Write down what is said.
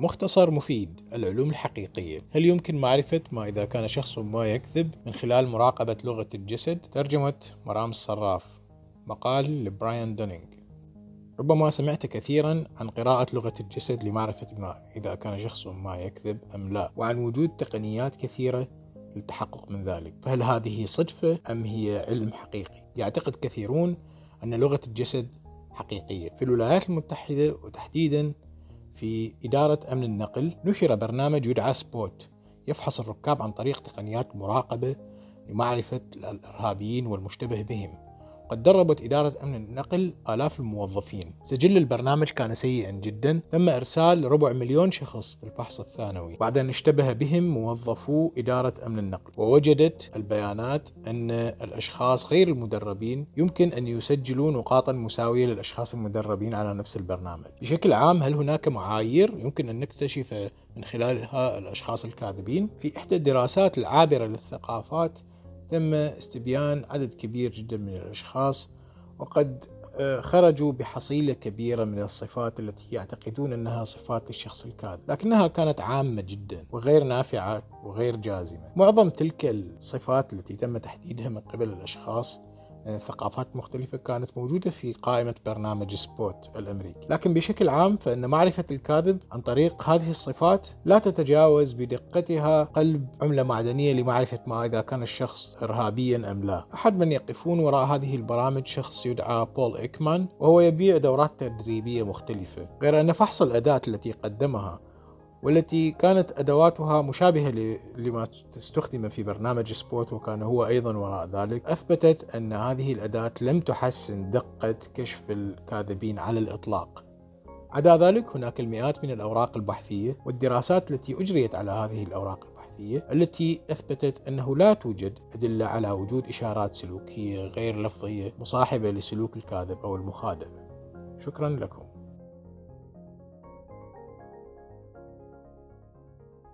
مختصر مفيد العلوم الحقيقية. هل يمكن معرفة ما إذا كان شخص ما يكذب من خلال مراقبة لغة الجسد؟ ترجمة مرام الصراف. مقال لبراين دونينج ربما سمعت كثيرا عن قراءة لغة الجسد لمعرفة ما إذا كان شخص ما يكذب أم لا وعن وجود تقنيات كثيرة للتحقق من ذلك. فهل هذه صدفة أم هي علم حقيقي؟ يعتقد كثيرون أن لغة الجسد حقيقية. في الولايات المتحدة وتحديدا في إدارة أمن النقل نشر برنامج يدعى سبوت يفحص الركاب عن طريق تقنيات مراقبة لمعرفة الإرهابيين والمشتبه بهم. قد دربت إدارة أمن النقل آلاف الموظفين. سجل البرنامج كان سيئا جدا. تم إرسال ربع مليون شخص للفحص الثانوي. بعد أن اشتبه بهم موظفو إدارة أمن النقل. ووجدت البيانات أن الأشخاص غير المدربين يمكن أن يسجلوا نقاطا مساوية للأشخاص المدربين على نفس البرنامج. بشكل عام هل هناك معايير يمكن أن نكتشف من خلالها الأشخاص الكاذبين؟ في إحدى الدراسات العابرة للثقافات تم استبيان عدد كبير جدا من الأشخاص وقد آه، خرجوا بحصيلة كبيرة من الصفات التي يعتقدون أنها صفات للشخص الكاذب لكنها كانت عامة جدا وغير نافعة وغير جازمة. معظم تلك الصفات التي تم تحديدها من قبل الأشخاص ثقافات مختلفة كانت موجودة في قائمة برنامج سبوت الأمريكي. لكن بشكل عام فإن معرفة الكاذب عن طريق هذه الصفات لا تتجاوز بدقتها قلب عملة معدنية لمعرفة ما إذا كان الشخص إرهابيا أم لا. أحد من يقفون وراء هذه البرامج شخص يدعى بول إيكمان وهو يبيع دورات تدريبية مختلفة غير أن فحص الأداة التي قدمها والتي كانت أدواتها مشابهة لما استخدم في برنامج سبوت وكان هو أيضا وراء ذلك أثبتت أن هذه الأداة لم تحسن دقة كشف الكاذبين على الإطلاق. عدا ذلك هناك المئات من الأوراق البحثية والدراسات التي أجريت على هذه الأوراق البحثية التي أثبتت أنه لا توجد أدلة على وجود إشارات سلوكية غير لفظية مصاحبة لسلوك الكاذب أو المخادع شكرا لكم.